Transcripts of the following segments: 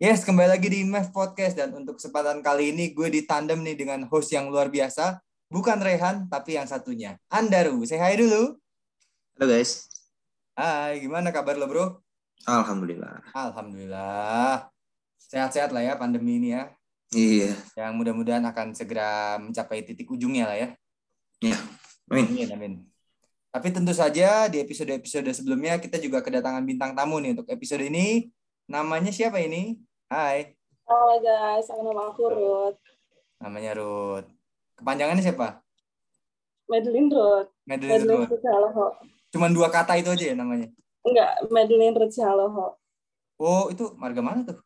Yes, kembali lagi di MEF Podcast dan untuk kesempatan kali ini gue ditandem nih dengan host yang luar biasa. Bukan Rehan, tapi yang satunya. Andaru, say hi dulu. Halo guys. Hai, gimana kabar lo bro? Alhamdulillah. Alhamdulillah. Sehat-sehat lah ya pandemi ini ya. Iya. Yang mudah-mudahan akan segera mencapai titik ujungnya lah ya. Iya. Amin. Amin, amin. Tapi tentu saja di episode-episode sebelumnya kita juga kedatangan bintang tamu nih untuk episode ini. Namanya siapa ini? Hai. Halo guys, aku nama aku Ruth. Namanya Ruth. Kepanjangannya siapa? Madeline Ruth. Madeline Madeline Ruth. Ruth. Cuman dua kata itu aja ya namanya. Enggak, Madeline Ruth Haloho. Oh, itu marga mana tuh?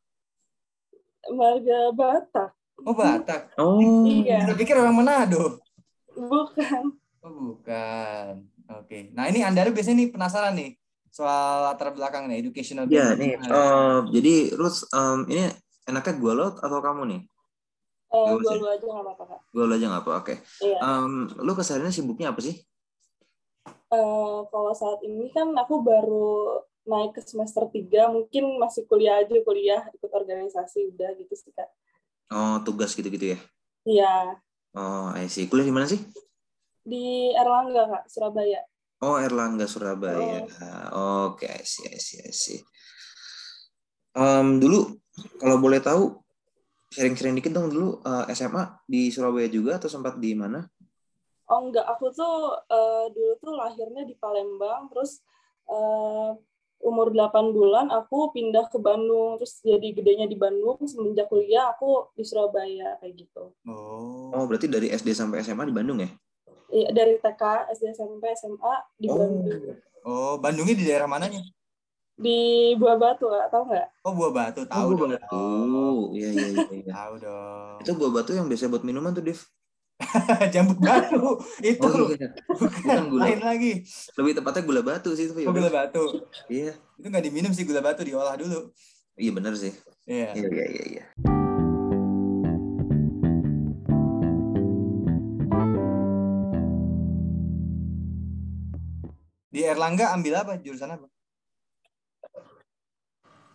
Marga Batak. Oh, Batak. Oh. Iya, Saya pikir orang Manado. bukan. Oh, bukan. Oke. Nah, ini Anda biasanya nih penasaran nih soal latar belakang nih, educational Ya background. nih. Eh, jadi Ruth, em, ini enaknya gue lo atau kamu nih? Eh, Bagus gue lu aja nggak apa-apa kak. Gue lo aja nggak apa. Oke. Iya. Em, lu kesehariannya sibuknya apa sih? Eh, kalau saat ini kan aku baru naik ke semester 3, mungkin masih kuliah aja, kuliah ikut organisasi udah gitu sih kak. Oh tugas gitu-gitu ya? Iya, Oh, I see. Kuliah di mana sih? di Erlangga kak, Surabaya. Oh, Erlangga Surabaya. Oh. Oke, I see, I see, I see. Em, dulu kalau boleh tahu sharing-sharing dikit dong dulu eh, SMA di Surabaya juga atau sempat di mana? Oh enggak, aku tuh eh, dulu tuh lahirnya di Palembang, terus eh, umur 8 bulan aku pindah ke Bandung, terus jadi gedenya di Bandung, semenjak kuliah aku di Surabaya kayak gitu. Oh. Oh, berarti dari SD sampai SMA di Bandung ya? Iya, dari TK, SD, SMP, SMA di Oh. Bandung. Oh, Bandungnya di daerah mananya? Di Buah Batu, nggak tahu nggak? Oh, Buah Batu. Tahu oh, dong. Buah Batu. Iya, iya, iya. iya. Tahu dong. Itu buah batu yang biasa buat minuman tuh, Dev. Jambut batu. Itu Oh, iya. Bukan gula. lain lagi. Lebih tepatnya gula batu sih itu. Oh, gula batu. Iya. Itu nggak diminum sih gula batu, diolah dulu. Iya benar sih. Iya. Iya, iya, iya, Di Erlangga ambil apa? Jurusan apa?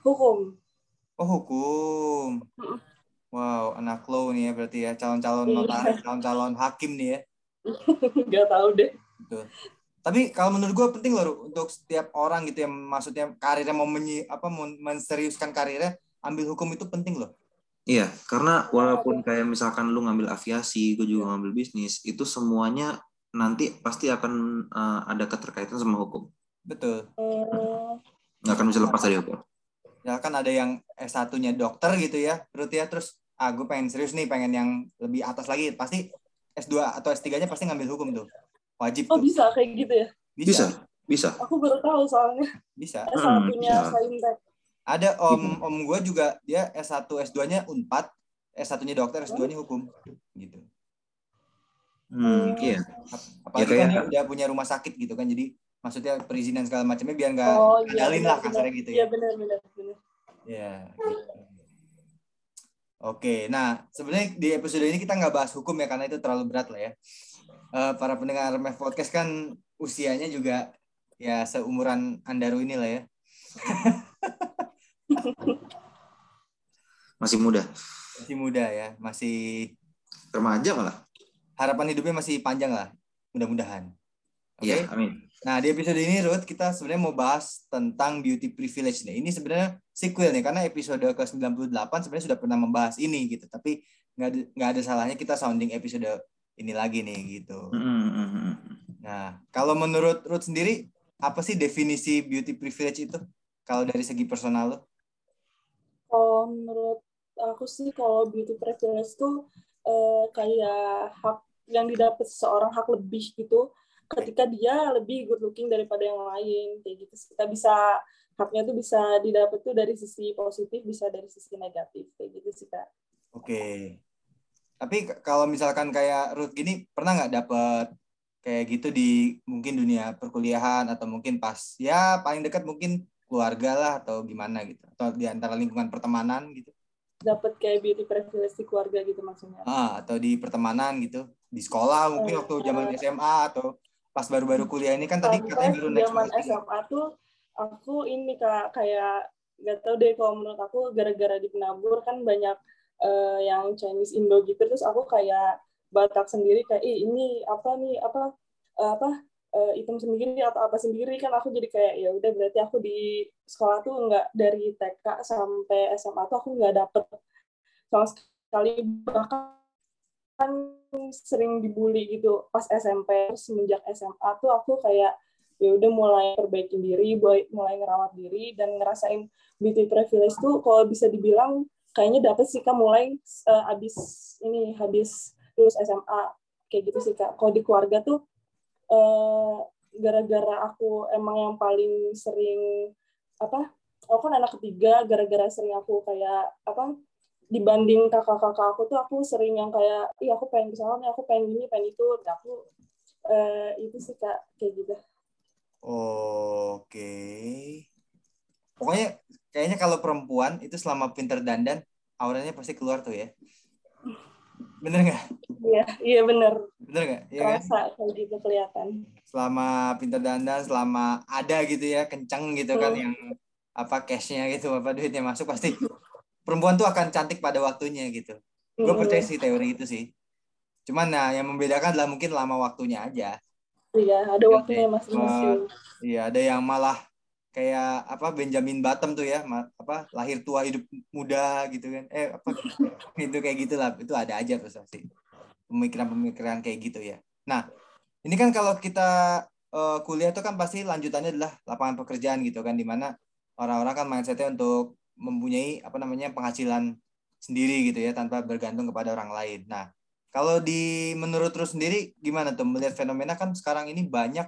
Hukum. Oh, hukum. Wow, anak lo nih ya berarti ya calon-calon Iya. notaris, calon-calon hakim nih ya. nggak tahu deh. Betul. Tapi kalau menurut gue penting loh Ru, untuk setiap orang gitu yang maksudnya karirnya mau menyi, apa mau menseriuskan karirnya, ambil hukum itu penting loh. Iya, karena walaupun kayak misalkan lu ngambil aviasi, gue Iya. juga ngambil bisnis, itu semuanya nanti pasti akan eh, ada keterkaitan sama hukum. Betul. Hmm, Nggak akan bisa lepas dari hukum. Ya kan ada yang S1-nya dokter gitu ya, Ruth ya, terus ah gue pengen serius nih, pengen yang lebih atas lagi, pasti S2 atau S3-nya pasti ngambil hukum tuh. Wajib Oh tuh. bisa kayak gitu ya? Bisa, bisa. Aku baru tahu soalnya. Bisa. S1-nya bisa. Saintek. Ada om om gue juga dia S1 S2-nya Unpad, S1-nya dokter, S2-nya hukum gitu. Hmm, iya. Apalagi Ya, kan dia udah punya rumah sakit gitu kan, jadi maksudnya perizinan segala macamnya biar nggak Oh iya. lah kasarnya gitu Iya ya. benar benar benar. Ya. gitu. Oke, nah sebenarnya di episode ini kita nggak bahas hukum ya karena itu terlalu berat lah ya. Eh, para pendengar MEF Podcast kan usianya juga ya seumuran Andaru ini lah ya. Masih muda. Masih muda ya, masih Remaja malah. Harapan hidupnya masih panjang lah, mudah-mudahan. Oke. Iya, amin. Nah, di episode ini Ruth kita sebenarnya mau bahas tentang beauty privilege nih. Ini sebenarnya sequel nih karena episode ke-98 sebenarnya sudah pernah membahas ini gitu. Tapi nggak ada, nggak ada salahnya kita sounding episode ini lagi nih gitu. Nah, kalau menurut Ruth sendiri apa sih definisi beauty privilege itu? Kalau dari segi personal lo? Kalau menurut aku sih kalau beauty privilege tuh eh, kayak hak yang didapat seseorang hak lebih gitu ketika dia lebih good looking daripada yang lain kayak gitu kita bisa haknya tuh bisa didapat tuh dari sisi positif bisa dari sisi negatif kayak gitu sih kak. Oke. Tapi k- kalau misalkan kayak Ruth gini pernah nggak dapet kayak gitu di mungkin dunia perkuliahan atau mungkin pas ya paling dekat mungkin keluarga lah atau gimana gitu? Atau di antara lingkungan pertemanan gitu? Dapat kayak beauty privilege di keluarga gitu maksudnya. Ah atau di pertemanan gitu di sekolah mungkin waktu zaman SMA atau pas baru-baru kuliah ini kan tadi katanya baru naik zaman. SMA tuh aku ini kak kayak nggak tahu deh kalau menurut aku gara-gara di penabur kan banyak uh, yang Chinese Indo gitu terus aku kayak Batak sendiri kayak Ih, ini apa nih apa uh, apa uh, hitam sendiri atau apa sendiri? Kan aku jadi kayak ya udah berarti aku di sekolah tuh nggak dari TK sampai SMA tuh aku nggak dapet sama sekali. Bahkan kan sering dibully gitu pas SMP semenjak SMA tuh aku kayak ya udah mulai perbaikin diri mulai ngerawat diri dan ngerasain beauty privilege tuh kalau bisa dibilang kayaknya dapet sih kak. Mulai uh, abis ini habis lulus SMA kayak gitu sih kak. Kalau di keluarga tuh eh, gara-gara aku emang yang paling sering apa aku kan anak ketiga gara-gara sering aku kayak apa dibanding kakak-kakak aku tuh aku sering yang kayak iya aku pengen ke sana nih aku pengen gini pengen itu. Dan aku uh, itu sih kak kayak gitu. Oke. Okay. pokoknya kayaknya kalau perempuan itu selama pinter dandan auranya pasti keluar tuh ya. Bener nggak? Iya iya bener. Bener nggak? Ya, rasa kan? kayak gitu kelihatan. Selama pinter dandan selama ada gitu ya kenceng gitu kan hmm. kan yang apa cashnya gitu apa duitnya masuk pasti perempuan tuh akan cantik pada waktunya gitu. Hmm. gue percaya sih teori itu sih. Cuman nah yang membedakan adalah mungkin lama waktunya aja. Iya ada waktunya masing-masing iya ada yang malah kayak apa Benjamin Button tuh ya apa lahir tua hidup muda gitu kan. Eh apa itu kayak gitulah itu ada aja pasti pemikiran-pemikiran kayak gitu ya. Nah ini kan kalau kita uh, kuliah itu kan pasti lanjutannya adalah lapangan pekerjaan gitu kan di mana orang-orang kan mindsetnya untuk mempunyai apa namanya penghasilan sendiri gitu ya tanpa bergantung kepada orang lain. Nah kalau di menurut terus sendiri gimana tuh? Melihat fenomena kan sekarang ini banyak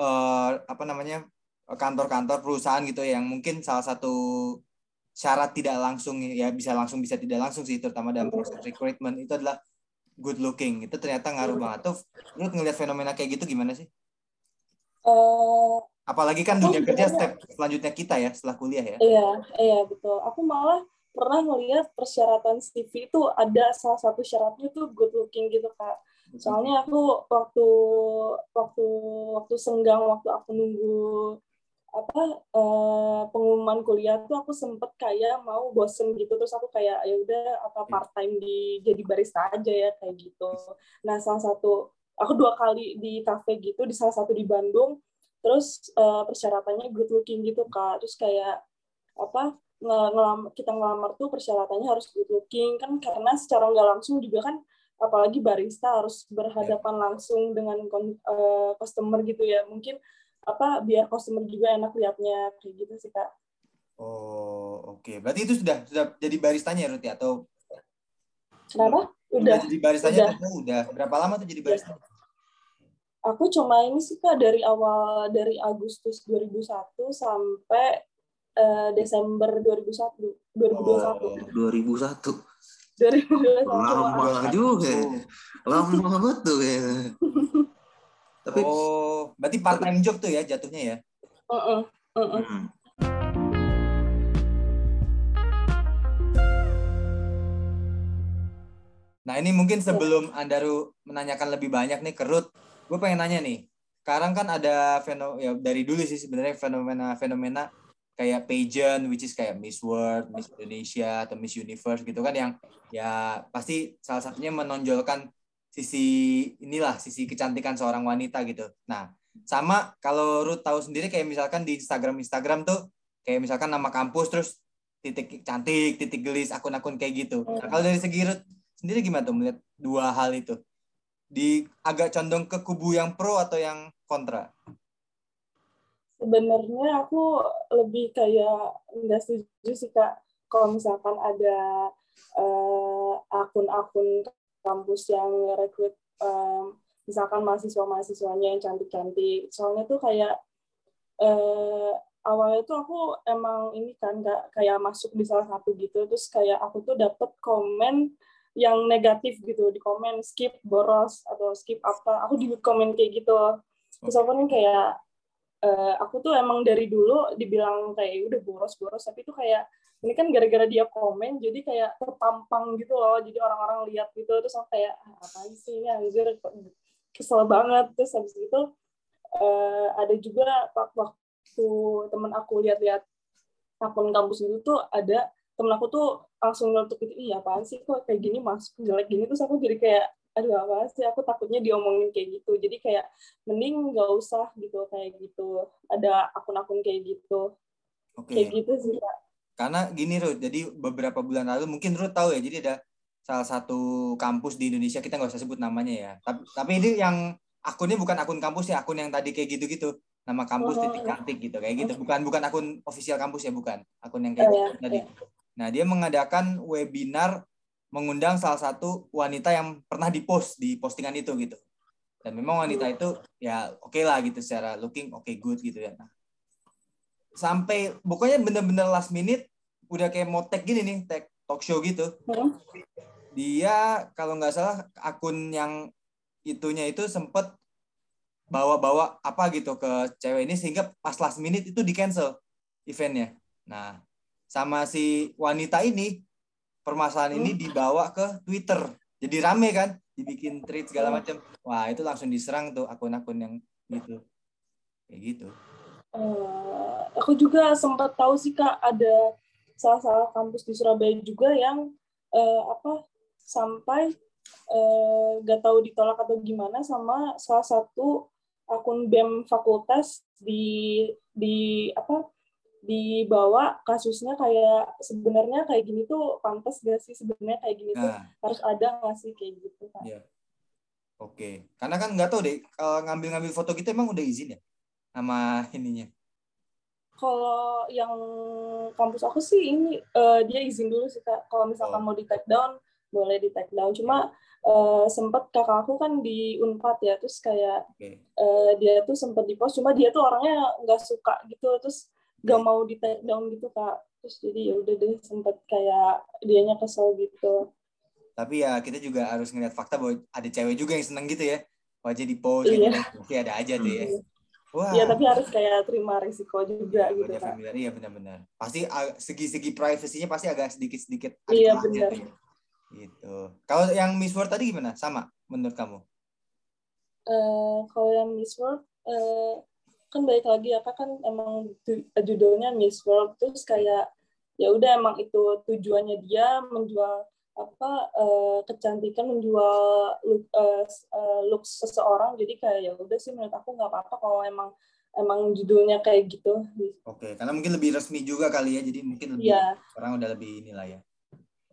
uh, apa namanya kantor-kantor perusahaan gitu yang mungkin salah satu syarat tidak langsung ya bisa langsung bisa tidak langsung sih terutama dalam proses recruitment itu adalah good looking. Itu ternyata ngaruh banget. Tuh lu ngelihat fenomena kayak gitu gimana sih? Uh, Apalagi kan dunia kerja step selanjutnya kita ya setelah kuliah ya. Iya iya betul. Aku malah pernah ngelihat persyaratan CV itu ada salah satu syaratnya tuh good looking gitu kak. Soalnya aku waktu waktu waktu senggang waktu aku nunggu apa uh, pengumuman kuliah tuh aku sempet kayak mau bosen gitu terus aku kayak ya udah apa iya. part time di jadi barista aja ya kayak gitu nah salah satu aku dua kali di cafe gitu di salah satu di Bandung terus uh, persyaratannya good looking gitu kak terus kayak apa ngelam kita ngelamar tuh persyaratannya harus good looking kan karena secara nggak langsung juga kan apalagi barista harus berhadapan iya. langsung dengan uh, customer gitu ya mungkin apa biar customer juga enak liatnya kayak gitu sih kak. Oh oke, okay. berarti itu sudah sudah jadi baristanya ya Ruti atau? Kenapa? Udah. Udah jadi baristanya udah. udah. Berapa lama tuh jadi barista? Aku cuma ini sih kak dari awal dari Agustus 2001 sampai uh, Desember 2001 2021. Oh, 2001. 2021. Lama juga. Lama banget tuh ya. Tapi Oh, berarti part time job tuh ya jatuhnya ya? Uh -uh. Uh -uh. Hmm. Nah ini mungkin sebelum Andaru menanyakan lebih banyak nih ke Ruth, gue pengen nanya nih. Sekarang kan ada fenomena ya dari dulu sih sebenarnya fenomena-fenomena kayak pageant, which is kayak Miss World, Miss Indonesia atau Miss Universe gitu kan yang ya pasti salah satunya menonjolkan sisi inilah sisi kecantikan seorang wanita gitu. Nah, sama kalau Ruth tahu sendiri kayak misalkan di Instagram Instagram tuh kayak misalkan nama kampus terus titik cantik, titik gelis, akun-akun kayak gitu. Nah, kalau dari segi Ruth sendiri gimana tuh melihat dua hal itu? Di agak condong ke kubu yang pro atau yang kontra? Sebenarnya aku lebih kayak nggak setuju sih kak kalau misalkan ada uh, akun-akun kampus yang rekrut um, misalkan mahasiswa-mahasiswanya yang cantik-cantik. Soalnya tuh kayak uh, awalnya tuh aku emang ini kan gak kayak masuk di salah satu gitu, terus kayak aku tuh dapet komen yang negatif gitu di komen skip boros atau skip apa. Aku di komen kayak gitu. Terus aku kan kayak uh, aku tuh emang dari dulu dibilang kayak udah boros boros. Tapi itu kayak ini kan gara-gara dia komen jadi kayak terpampang gitu loh. Jadi orang-orang lihat gitu terus aku kayak ah, apa sih ini anjir kesel banget. Terus habis itu uh, ada juga waktu temen aku lihat-lihat akun kampus itu tuh ada temen aku tuh langsung ngelutuk gitu iya apaan sih kok kayak gini masuk jelek gini terus aku jadi kayak aduh apa sih aku takutnya diomongin kayak gitu jadi kayak mending nggak usah gitu kayak gitu ada akun-akun kayak gitu Oke. kayak gitu sih Kak. Karena gini Ruth, jadi beberapa bulan lalu mungkin Ruth tahu ya, jadi ada salah satu kampus di Indonesia kita nggak usah sebut namanya ya. Tapi, tapi ini yang akunnya bukan akun kampus ya, akun yang tadi kayak gitu-gitu. Nama kampus Oh, titik iya. cantik gitu kayak gitu. Bukan bukan akun official kampus ya, bukan. Akun yang kayak Oh, gitu iya, tadi. iya. Nah, dia mengadakan webinar mengundang salah satu wanita yang pernah di-post di postingan itu gitu. Dan memang wanita itu ya oke lah gitu secara looking oke good gitu ya. Nah, sampai pokoknya bener-bener last minute udah kayak mau tag gini nih, tag talk show gitu. Hmm. Dia kalau nggak salah akun yang itunya itu sempet bawa-bawa apa gitu ke cewek ini sehingga pas last minute itu di cancel eventnya. Nah, sama si wanita ini permasalahan ini dibawa ke Twitter. Jadi rame kan, dibikin tweet segala macam. Wah, itu langsung diserang tuh akun-akun yang gitu. Kayak gitu. Eh, aku juga sempat tahu sih kak ada salah salah kampus di Surabaya juga yang eh, apa sampai eh, gak tahu ditolak atau gimana sama salah satu akun BEM fakultas di di apa dibawa kasusnya kayak sebenarnya kayak gini tuh pantas gak sih sebenarnya kayak gini tuh Nah, harus ada nggak sih kayak gitu kak? Iya. oke. Karena kan nggak tahu deh kalau ngambil-ngambil foto kita emang udah izin ya sama ininya. Kalau yang kampus aku sih ini eh, dia izin dulu sih kak. Kalau misalkan Oh. mau di take down boleh di take down. Cuma eh, sempat kakak aku kan di Unpad ya, terus kayak Oke. eh, dia tuh sempat di post. Cuma dia tuh orangnya nggak suka gitu, terus Oke. mau di take down gitu kak. Terus jadi ya udah deh sempat kayak dianya kesel gitu. Tapi ya kita juga harus ngeliat fakta bahwa ada cewek juga yang seneng gitu ya. Wajah di post Iya. gitu. Ada aja tuh ya. Iya. Wah. Ya tapi harus kayak terima risiko juga gitu kak. familiar. Iya benar-benar. Pasti segi-segi privasinya pasti agak sedikit-sedikit Iya, benar. ya. Gitu. Kalau yang Miss World tadi gimana? Sama menurut kamu? Eh, kalau yang Miss World eh, kan balik lagi ya kak kan emang judulnya Miss World terus kayak ya udah emang itu tujuannya dia menjual apa eh, kecantikan menjual look, s- eh, look seseorang jadi kayak ya udah sih menurut aku nggak apa-apa kalau emang emang judulnya kayak gitu Oke, karena mungkin lebih resmi juga kali ya. Jadi mungkin lebih ya orang udah lebih inilah ya.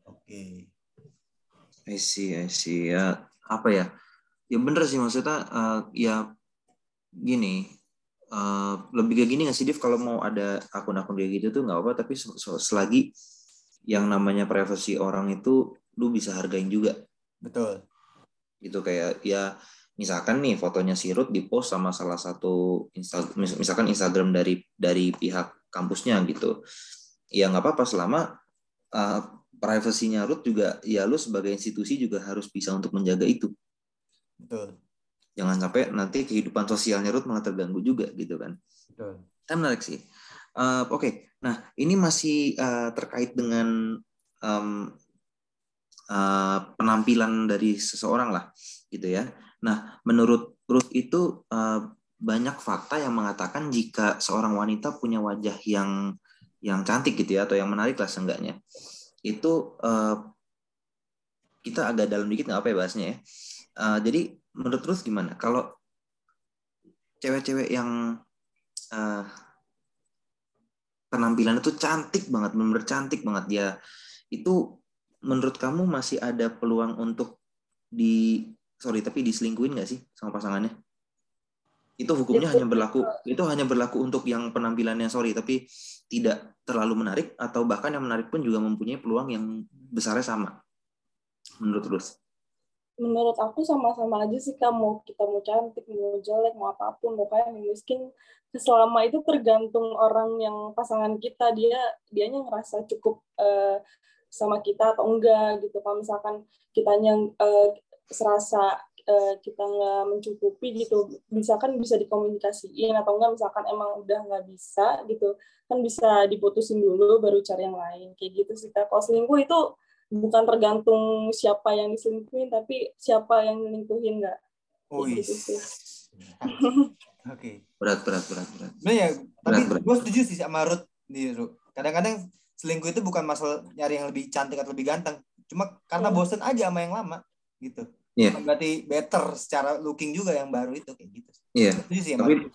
Oke. I see, I see. Ya, apa ya? Ya bener sih maksudnya eh, ya gini. Eh, lebih kayak gini nggak sih Div kalau mau ada akun-akun kayak gitu tuh nggak apa-apa tapi se- se- selagi yang namanya privasi orang itu lu bisa hargain juga Betul. gitu kayak ya misalkan nih fotonya si Ruth di post sama salah satu Insta, mis- misalkan Instagram dari dari pihak kampusnya gitu ya nggak apa-apa selama uh, privasinya Ruth juga ya lu sebagai institusi juga harus bisa untuk menjaga itu Betul. Jangan sampai nanti kehidupan sosialnya Ruth malah terganggu juga gitu kan. Betul. menarik sih. Uh, oke. Nah ini masih uh, terkait dengan um, uh, penampilan dari seseorang lah gitu ya. Nah menurut Ruth itu uh, banyak fakta yang mengatakan jika seorang wanita punya wajah yang yang cantik gitu ya atau yang menarik lah seenggaknya. Itu uh, kita agak dalam dikit nggak apa ya bahasnya ya. Uh, jadi menurut Ruth gimana kalau cewek-cewek yang uh, penampilan itu cantik banget, benar cantik banget dia. Itu menurut kamu masih ada peluang untuk di sorry tapi diselingkuhin nggak sih sama pasangannya? Itu hukumnya hanya berlaku itu hanya berlaku untuk yang penampilannya sorry tapi tidak terlalu menarik atau bahkan yang menarik pun juga mempunyai peluang yang besarnya sama. Menurut Ruth. Menurut aku sama-sama aja sih kak. Mau kita mau cantik mau jelek mau apa pun mau kaya mau miskin selama itu tergantung orang yang pasangan kita. Dia dianya ngerasa cukup eh, sama kita atau enggak gitu. Kalau misalkan kitanya eh, serasa eh, kita nggak mencukupi gitu misalkan bisa dikomunikasiin atau enggak misalkan emang udah nggak bisa gitu kan bisa diputusin dulu baru cari yang lain. Kayak gitu sih kalau selingkuh itu bukan tergantung siapa yang diselingkuhin tapi siapa yang selingkuhin nggak Oh, iya. gitu. Oke. Berat berat berat berat. Sebenarnya ya, tapi Berat, gue setuju sih sama Ruth nih, Ruth. kadang-kadang selingkuh itu bukan masalah nyari yang lebih cantik atau lebih ganteng cuma karena Hmm. bosen aja sama yang lama gitu Iya. Bukan berarti better secara looking juga yang baru itu kayak gitu Iya. sih yang Tapi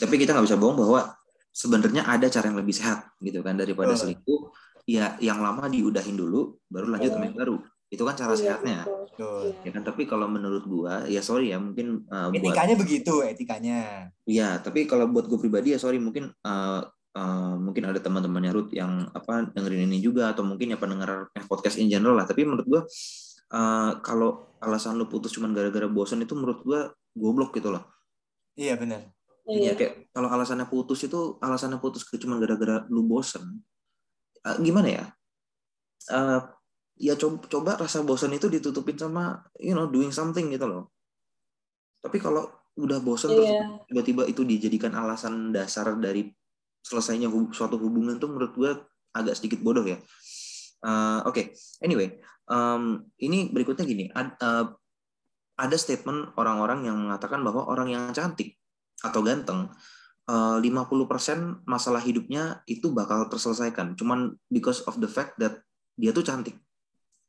tapi kita nggak bisa bohong bahwa sebenarnya ada cara yang lebih sehat gitu kan daripada Betul. selingkuh. Ya yang lama diudahin dulu, baru lanjut sama yang baru. Itu kan cara Iya, sehatnya. Iya. Ya kan, tapi kalau menurut gua, ya sorry ya, mungkin uh, buat etikanya begitu etikanya ya, tapi kalau buat gue pribadi ya sorry, mungkin uh, uh, mungkin ada teman-temannya Ruth yang apa dengerin ini juga atau mungkin ya pendengar eh, podcast in general lah. Tapi menurut gua uh, kalau alasan lu putus cuma gara-gara bosan itu menurut gua goblok gitu loh. iya benar Iya Iya. kayak kalau alasannya putus itu alasannya putus cuma gara-gara lu bosen. Eh, gimana ya? Eh, ya coba, coba rasa bosan itu ditutupin sama you know doing something gitu loh. Tapi kalau udah bosan terus Iya. tiba-tiba itu dijadikan alasan dasar dari selesainya hub- suatu hubungan tuh menurut gue agak sedikit bodoh ya. Eh, Oke, anyway, em, ini berikutnya gini, ad- eh, ada statement orang-orang yang mengatakan bahwa orang yang cantik atau ganteng 50% masalah hidupnya itu bakal terselesaikan, cuman because of the fact that dia tuh cantik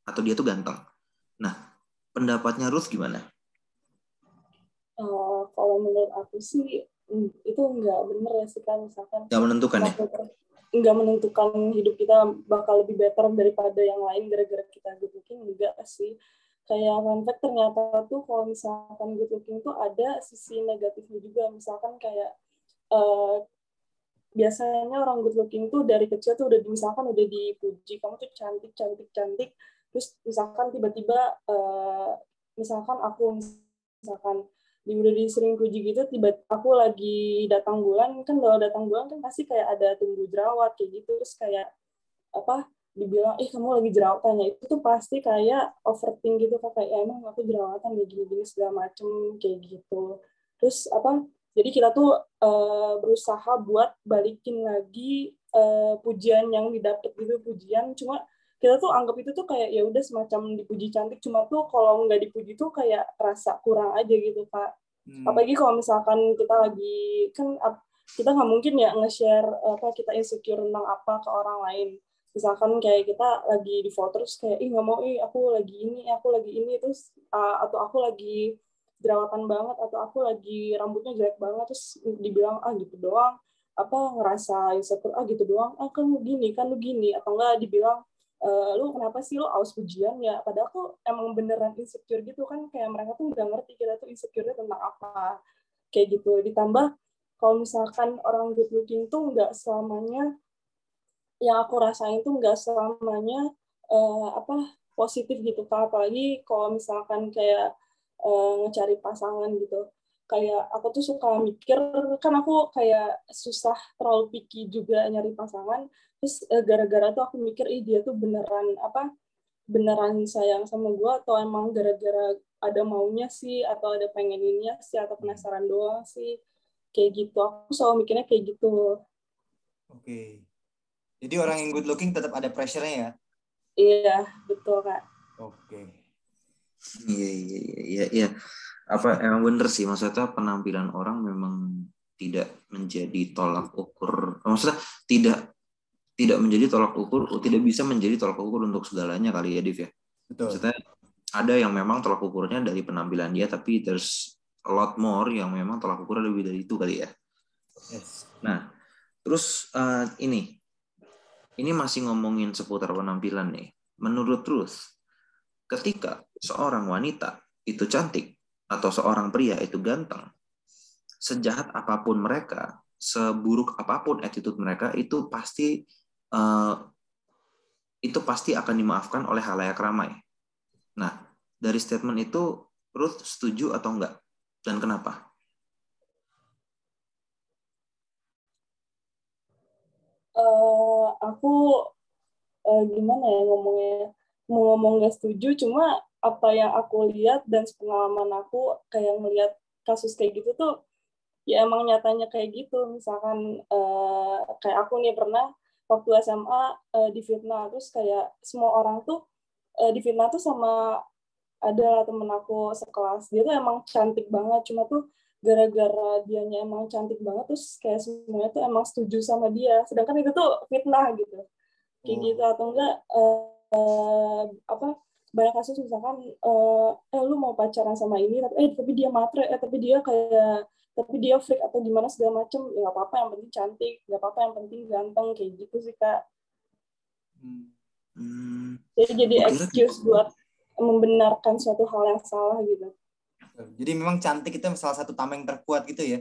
atau dia tuh ganteng. Nah, pendapatnya Ruth gimana? Eh, kalau menurut aku sih mm, itu nggak bener ya sih kan misalkan Gak menentukan ya? nggak menentukan hidup kita bakal lebih better daripada yang lain gara-gara kita good looking enggak sih kayak fun fact ternyata tuh kalau misalkan good looking tuh ada sisi negatifnya juga misalkan kayak eh, biasanya orang good looking tuh dari kecil tuh udah misalkan udah dipuji kamu tuh cantik cantik cantik. Terus misalkan tiba-tiba eh, misalkan aku misalkan di udah disering puji gitu tiba aku lagi datang bulan kan kalau datang bulan kan pasti kayak ada tumbuh jerawat kayak gitu. Terus kayak apa dibilang eh kamu lagi jerawatan ya itu tuh pasti kayak overthink gitu kayak "Ya, emang aku jerawatan kayak gini-gini segala macem kayak gitu. Terus apa jadi kita tuh eh, berusaha buat balikin lagi eh, pujian yang didapat gitu pujian. Cuma kita tuh anggap itu tuh kayak ya udah semacam dipuji cantik. Cuma tuh kalau nggak dipuji tuh kayak rasa kurang aja gitu kak. Hmm. apalagi kalau misalkan kita lagi kan kita nggak mungkin ya nge-share apa kita insecure tentang apa ke orang lain. Misalkan kayak kita lagi di foto terus kayak ih nggak mau ih aku lagi ini aku lagi ini terus uh, atau aku lagi jerawatan banget atau aku lagi rambutnya jelek banget terus dibilang ah gitu doang. Apa ngerasa insecure ah gitu doang. Ah kan lu gini kan lu gini. Atau enggak dibilang "Eh, lu kenapa sih lu aus pujian ya? Padahal aku emang beneran insecure gitu kan kayak mereka tuh nggak ngerti kita tuh insecure tentang apa. Kayak gitu. Ditambah kalau misalkan orang good looking tuh nggak selamanya yang aku rasain tuh nggak selamanya eh, apa positif gitu kak. Apalagi kalau misalkan kayak eh, ngecari pasangan gitu kayak aku tuh suka mikir kan aku kayak susah terlalu picky juga nyari pasangan terus eh, gara-gara tuh aku mikir ih dia tuh beneran apa beneran sayang sama gue atau emang gara-gara ada maunya sih atau ada pengeninnya sih atau penasaran doang sih kayak gitu aku selalu mikirnya kayak gitu Oke. Jadi orang yang good looking tetap ada pressure-nya ya. iya betul kak Oke. Iya iya iya. iya. Apa emang bener sih maksudnya penampilan orang memang tidak menjadi tolak ukur. Maksudnya tidak tidak menjadi tolak ukur, tidak bisa menjadi tolak ukur untuk segalanya kali ya, Div ya. Betul. Maksudnya ada yang memang tolak ukurnya dari penampilan dia, tapi there's a lot more yang memang tolak ukurnya lebih dari itu kali ya. Yes. Nah, terus eh, ini, ini masih ngomongin seputar penampilan nih. Menurut Ruth, ketika seorang wanita itu cantik atau seorang pria itu ganteng, sejahat apa pun mereka, seburuk apa pun attitude mereka, itu pasti eh, itu pasti akan dimaafkan oleh halayak ramai. Nah, dari statement itu Ruth setuju atau enggak? Dan kenapa? Eh, aku eh, gimana ya ngomongnya mau ngomong gak setuju cuma apa yang aku lihat dan pengalaman aku kayak ngelihat kasus kayak gitu tuh ya emang nyatanya kayak gitu misalkan eh, kayak aku nih pernah waktu SMA eh, difitnah terus kayak semua orang tuh eh, difitnah tuh sama ada temen aku sekelas dia tuh emang cantik banget cuma tuh gara-gara dianya emang cantik banget terus kayak semuanya tuh emang setuju sama dia sedangkan itu tuh fitnah gitu kayak Oh. gitu atau enggak apa banyak kasus misalkan eh, eh lu mau pacaran sama ini tapi eh tapi dia matre eh tapi dia kayak tapi dia freak atau gimana segala macem ya nggak apa-apa yang penting cantik nggak apa-apa yang penting ganteng kayak gitu sih kak Hmm. Jadi jadi excuse buat membenarkan suatu hal yang salah gitu Jadi memang cantik itu salah satu tameng terkuat gitu ya.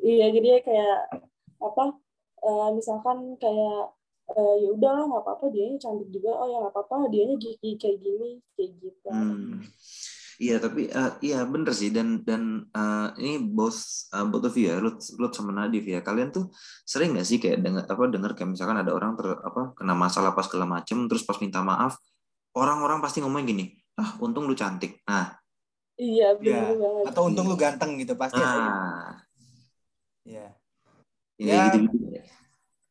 Iya, jadi kayak apa? eh, misalkan kayak eh, ya udahlah nggak apa-apa dia cantik juga. Oh ya nggak apa-apa dia gigi kayak gini kayak gitu. hmm. Iya tapi eh, iya bener sih dan dan eh, ini both eh, both of you ya Lut, Lut sama Nadif ya kalian tuh sering nggak sih kayak dengar apa dengar kayak misalkan ada orang ter apa kena masalah pas segala macem terus pas minta maaf orang-orang pasti ngomong gini ah untung lu cantik nah Iya Iya. benar banget. Atau untung lu ganteng gitu pasti. nah Iya. ya, Ya. gitu,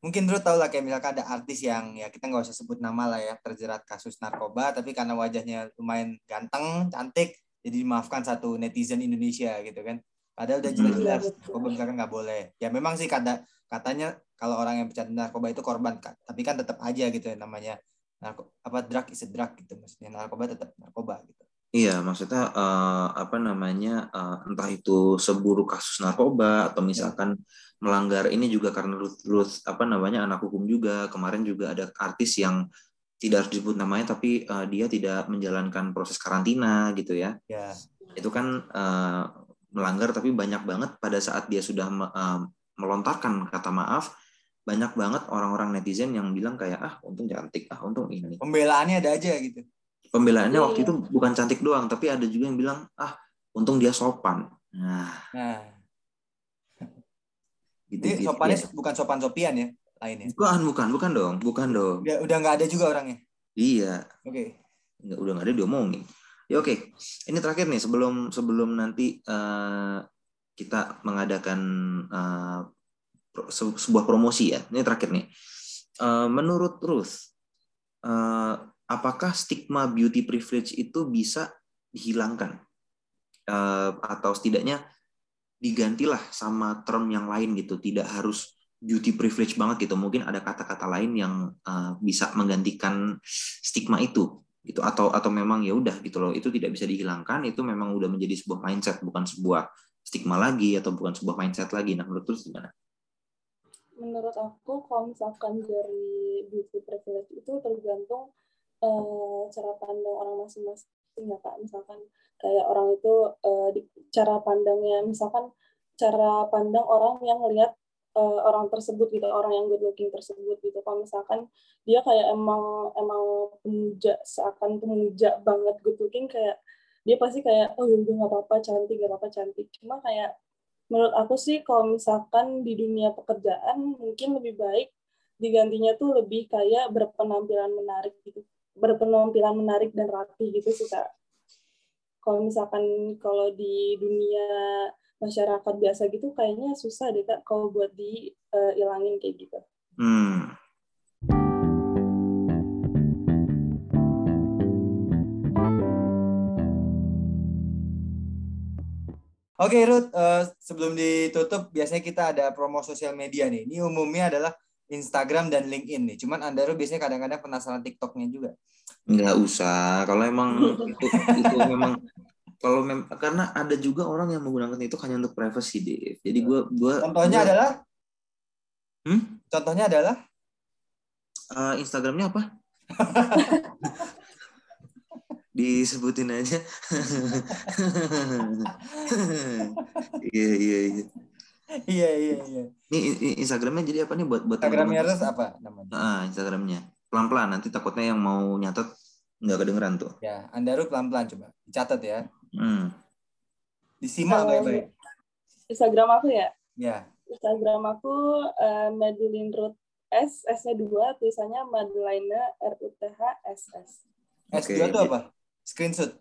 Mungkin lu tau lah kayak misalkan ada artis yang ya kita nggak usah sebut nama lah ya terjerat kasus narkoba tapi karena wajahnya lumayan ganteng, cantik jadi dimaafkan satu netizen Indonesia gitu kan. Padahal udah jelas-jelas Iya, betul. narkoba misalkan nggak boleh. Ya memang sih kata katanya kalau orang yang pecandu narkoba itu korban kan. Tapi kan tetap aja gitu ya namanya narko apa drug is a drug gitu maksudnya narkoba tetap narkoba gitu. Iya, maksudnya eh, apa namanya eh, entah itu seburuk kasus narkoba atau misalkan melanggar ini juga karena Ruth, Ruth apa namanya anak hukum juga kemarin juga ada artis yang tidak harus disebut namanya tapi eh, dia tidak menjalankan proses karantina gitu ya Ya. itu kan eh, melanggar tapi banyak banget pada saat dia sudah me- eh, melontarkan kata maaf banyak banget orang-orang netizen yang bilang kayak ah untung cantik ah untung ini Pembelaannya ada aja gitu. pembelaannya Iya. waktu itu bukan cantik doang tapi ada juga yang bilang ah untung dia sopan nah Nah, gitu, ini gitu. sopannya Ya. bukan sopan sopian ya lainnya. bukan bukan bukan dong bukan dong Udah udah nggak ada juga orangnya. iya Oke. nggak udah nggak ada diomongin ya oke ini terakhir nih sebelum sebelum nanti eh, kita mengadakan pro- se- sebuah promosi ya ini terakhir nih Eh, menurut Ruth eh, apakah stigma beauty privilege itu bisa dihilangkan Eh, atau setidaknya digantilah sama term yang lain gitu. Tidak harus beauty privilege banget gitu. Mungkin ada kata-kata lain yang eh, bisa menggantikan stigma itu gitu. Atau atau memang ya udah gitu loh. Itu tidak bisa dihilangkan. Itu memang udah menjadi sebuah mindset bukan sebuah stigma lagi atau bukan sebuah mindset lagi. Nah menurut terus gimana? Menurut aku kalau misalkan dari beauty privilege itu tergantung eh, cara pandang orang masing-masing ya kak. Misalkan kayak orang itu eh, di, cara pandangnya, misalkan cara pandang orang yang ngelihat eh, orang tersebut gitu, orang yang good looking tersebut gitu. Kalau misalkan dia kayak emang emang pemuja seakan pemuja banget good looking kayak dia pasti kayak oh ya udah nggak apa-apa cantik nggak apa-apa cantik cuma kayak menurut aku sih kalau misalkan di dunia pekerjaan mungkin lebih baik digantinya tuh lebih kayak berpenampilan menarik gitu berpenampilan menarik dan rapi gitu sih kalau misalkan kalau di dunia masyarakat biasa gitu kayaknya susah deh kak kalau buat dihilangin kayak gitu. Hmm. Oke Ruth, eh, sebelum ditutup biasanya kita ada promo sosial media nih. Ini umumnya adalah Instagram dan LinkedIn nih. Cuman Anda Ruth biasanya kadang-kadang penasaran TikToknya juga. nggak usah. Kalau emang itu itu memang kalau mem karena ada juga orang yang menggunakan itu hanya untuk privacy deh jadi gua gua Contohnya gua- adalah? Hmm? Contohnya adalah? Eh, Instagramnya apa? Disebutin aja. Iya iya iya iya iya iya. ini Instagramnya jadi apa nih buat buat Instagramnya? Ruth apa namanya? Ah, Instagramnya pelan-pelan nanti takutnya yang mau nyatet nggak kedengeran tuh Ya, Anda Ruth pelan-pelan coba. Dicatat ya. hmm. Disimak baik-baik. Instagram aku ya Ya. Instagram aku eh, Madeline Ruth S S-nya dua tulisannya Madeline R U T H S S S2 Oke. itu apa? Screenshot.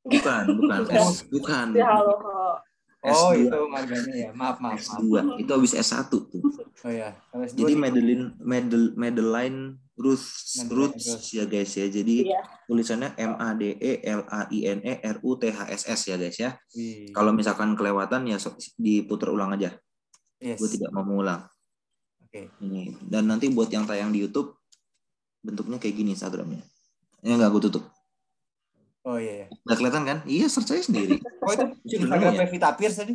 bukan bukan S bukan ya halo halo. Oh, S2. itu marganya ya. Maaf, maaf, maaf. S2 itu habis S1 tuh Oh ya. Kalau S2 Jadi di- Madeline Madel, Madeline Ruth Ruth ya guys ya. Jadi Iya. tulisannya M A D E L A I N E R U T H S S ya guys ya. Kalau misalkan kelewatan ya diputar ulang aja. yes. Gue tidak mau mengulang. Oke. Ini dan nanti buat yang tayang di YouTube bentuknya kayak gini Instagramnya. Ya nggak gue tutup. Oh iya. iya. Nggak kelihatan kan? Iya search aja sendiri. Oh itu Instagram ya? Pevita Pierce tadi?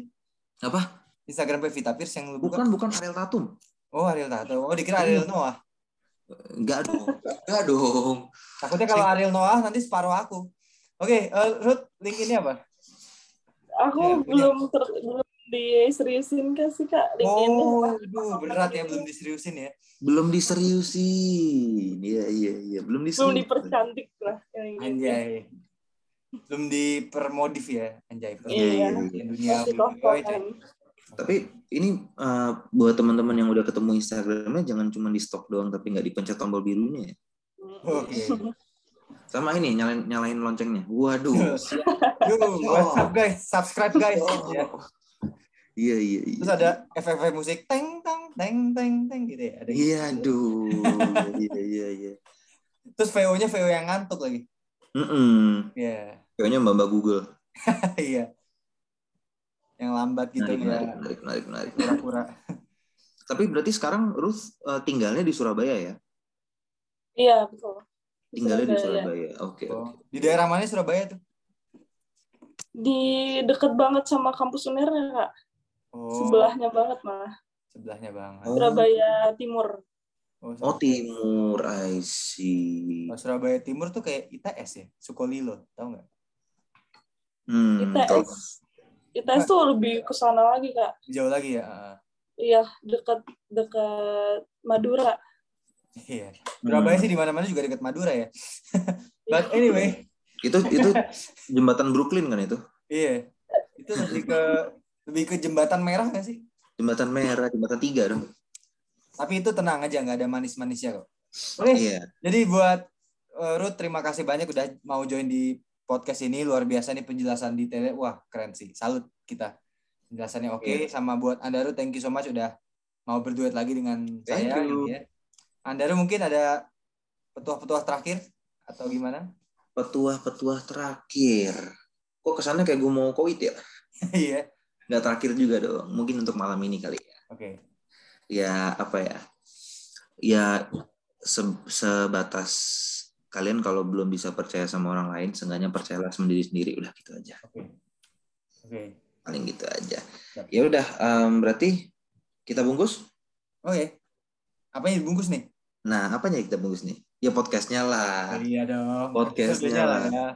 Apa? Instagram Pevita Pierce yang lu buka? Bukan bukan Ariel Tatum. Oh Ariel Tato. Oh dikira Ariel Noah. Enggak dong. Enggak dong. Takutnya kalau Ariel Noah nanti separuh aku. Oke, eh, Ruth, link ini apa? Aku Iya, punya. belum ter, belum diseriusin kan sih kak LinkedIn Oh, aduh, berat ya belum diseriusin ya. Belum diseriusin. Iya iya iya, belum belum diseriusin. dipercantik lah yang ini. Anjay. Belum dipermodif ya, anjay. Iya, iya, iya. Dunia. Oh, kosongan. Tapi ini eh, buat teman-teman yang udah ketemu Instagramnya jangan cuma di stok doang tapi nggak dipencet tombol birunya ya. Oke. Sama ini nyalain nyalain loncengnya. Waduh. Yo, what's up guys? Subscribe guys. Ya. Iya iya iya. Terus ada efek-efek musik teng teng teng teng teng gitu ya. Ada Iya aduh. Iya iya iya. Terus VO-nya VO yang ngantuk lagi. Mm Iya. Kayaknya Mbak Mbak Google. Iya. Yang lambat gitu Menarik, menarik, ya. menarik, menarik, menarik. Pura-pura. Tapi berarti sekarang Ruth eh, tinggalnya di Surabaya ya? Iya betul. Tinggalnya di Surabaya. Surabaya. Oke. Oh. oke. Di daerah mana Surabaya tuh? Di deket banget sama kampus Uner ya kak. Oh, Sebelahnya banget malah. sebelahnya banget. Surabaya Timur. Oh, Oh timur, I see. Oh, Surabaya Timur tuh kayak ITS ya, Sukolilo, tau nggak? Hmm, kalau- ITS. ITS tuh lebih ke sana lagi kak. Jauh lagi ya. ah. Iya dekat dekat Madura. Iya. Surabaya Hmm. sih di mana-mana juga dekat Madura ya. But anyway, itu itu jembatan Brooklyn kan itu? iya. Itu lebih ke lebih ke jembatan merah nggak sih? Jembatan merah, jembatan tiga dong. Tapi itu tenang aja, nggak ada manis-manisnya kok. Oke, Iya. jadi buat uh, Ruth terima kasih banyak udah mau join di podcast ini luar biasa nih penjelasan detailnya. Wah keren sih, salut kita. Penjelasannya oke. Iya. Sama buat Anda Ruth, thank you so much udah mau berduet lagi dengan Thank saya. you. Ini ya. Anda Ruth mungkin ada petuah-petuah terakhir atau gimana? Petuah-petuah terakhir. Kok kesannya kayak gue mau koit ya? Iya. Nggak terakhir juga dong. Mungkin untuk malam ini kali ya. Oke. Ya apa ya? Ya se- sebatas kalian kalau belum bisa percaya sama orang lain, seenggaknya percayalah sama diri sendiri. Udah gitu aja. Oke. Oke. Paling gitu aja. Ya udah. em, berarti kita bungkus. Oke. Apa yang dibungkus nih? Nah, apanya yang kita bungkus nih? Ya podcastnya lah. Iya dong. Podcastnya lah. ya.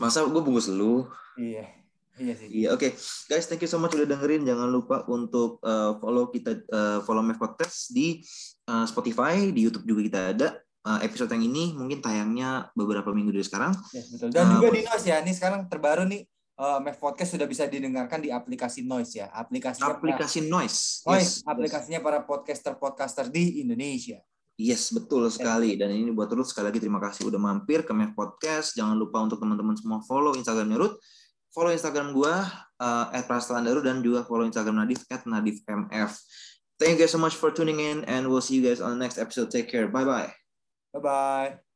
Masa gue bungkus lu? Iya. Iya sih. Iya, oke. Guys, thank you so much udah dengerin. Jangan lupa untuk uh, follow kita uh, follow Mev Podcast di uh, Spotify, di YouTube juga kita ada. Uh, episode yang ini mungkin tayangnya beberapa minggu dari sekarang. Yes, betul. Dan Ah, juga di Noise ya. Ini sekarang terbaru nih uh, Mev Podcast sudah bisa didengarkan di aplikasi Noise ya. Aplikasi Aplikasi Noise. Noise, Yes, aplikasinya para podcaster-podcaster di Indonesia. Yes, betul sekali. Dan ini buat Ruth sekali lagi terima kasih udah mampir ke Mev Podcast. Jangan lupa untuk teman-teman semua follow Instagramnya Ruth. Follow Instagram gua uh, @prastalandaru dan juga follow Instagram Nadif @nadifmf. Thank you guys so much for tuning in and we'll see you guys on the next episode. Take care. Bye bye. Bye bye.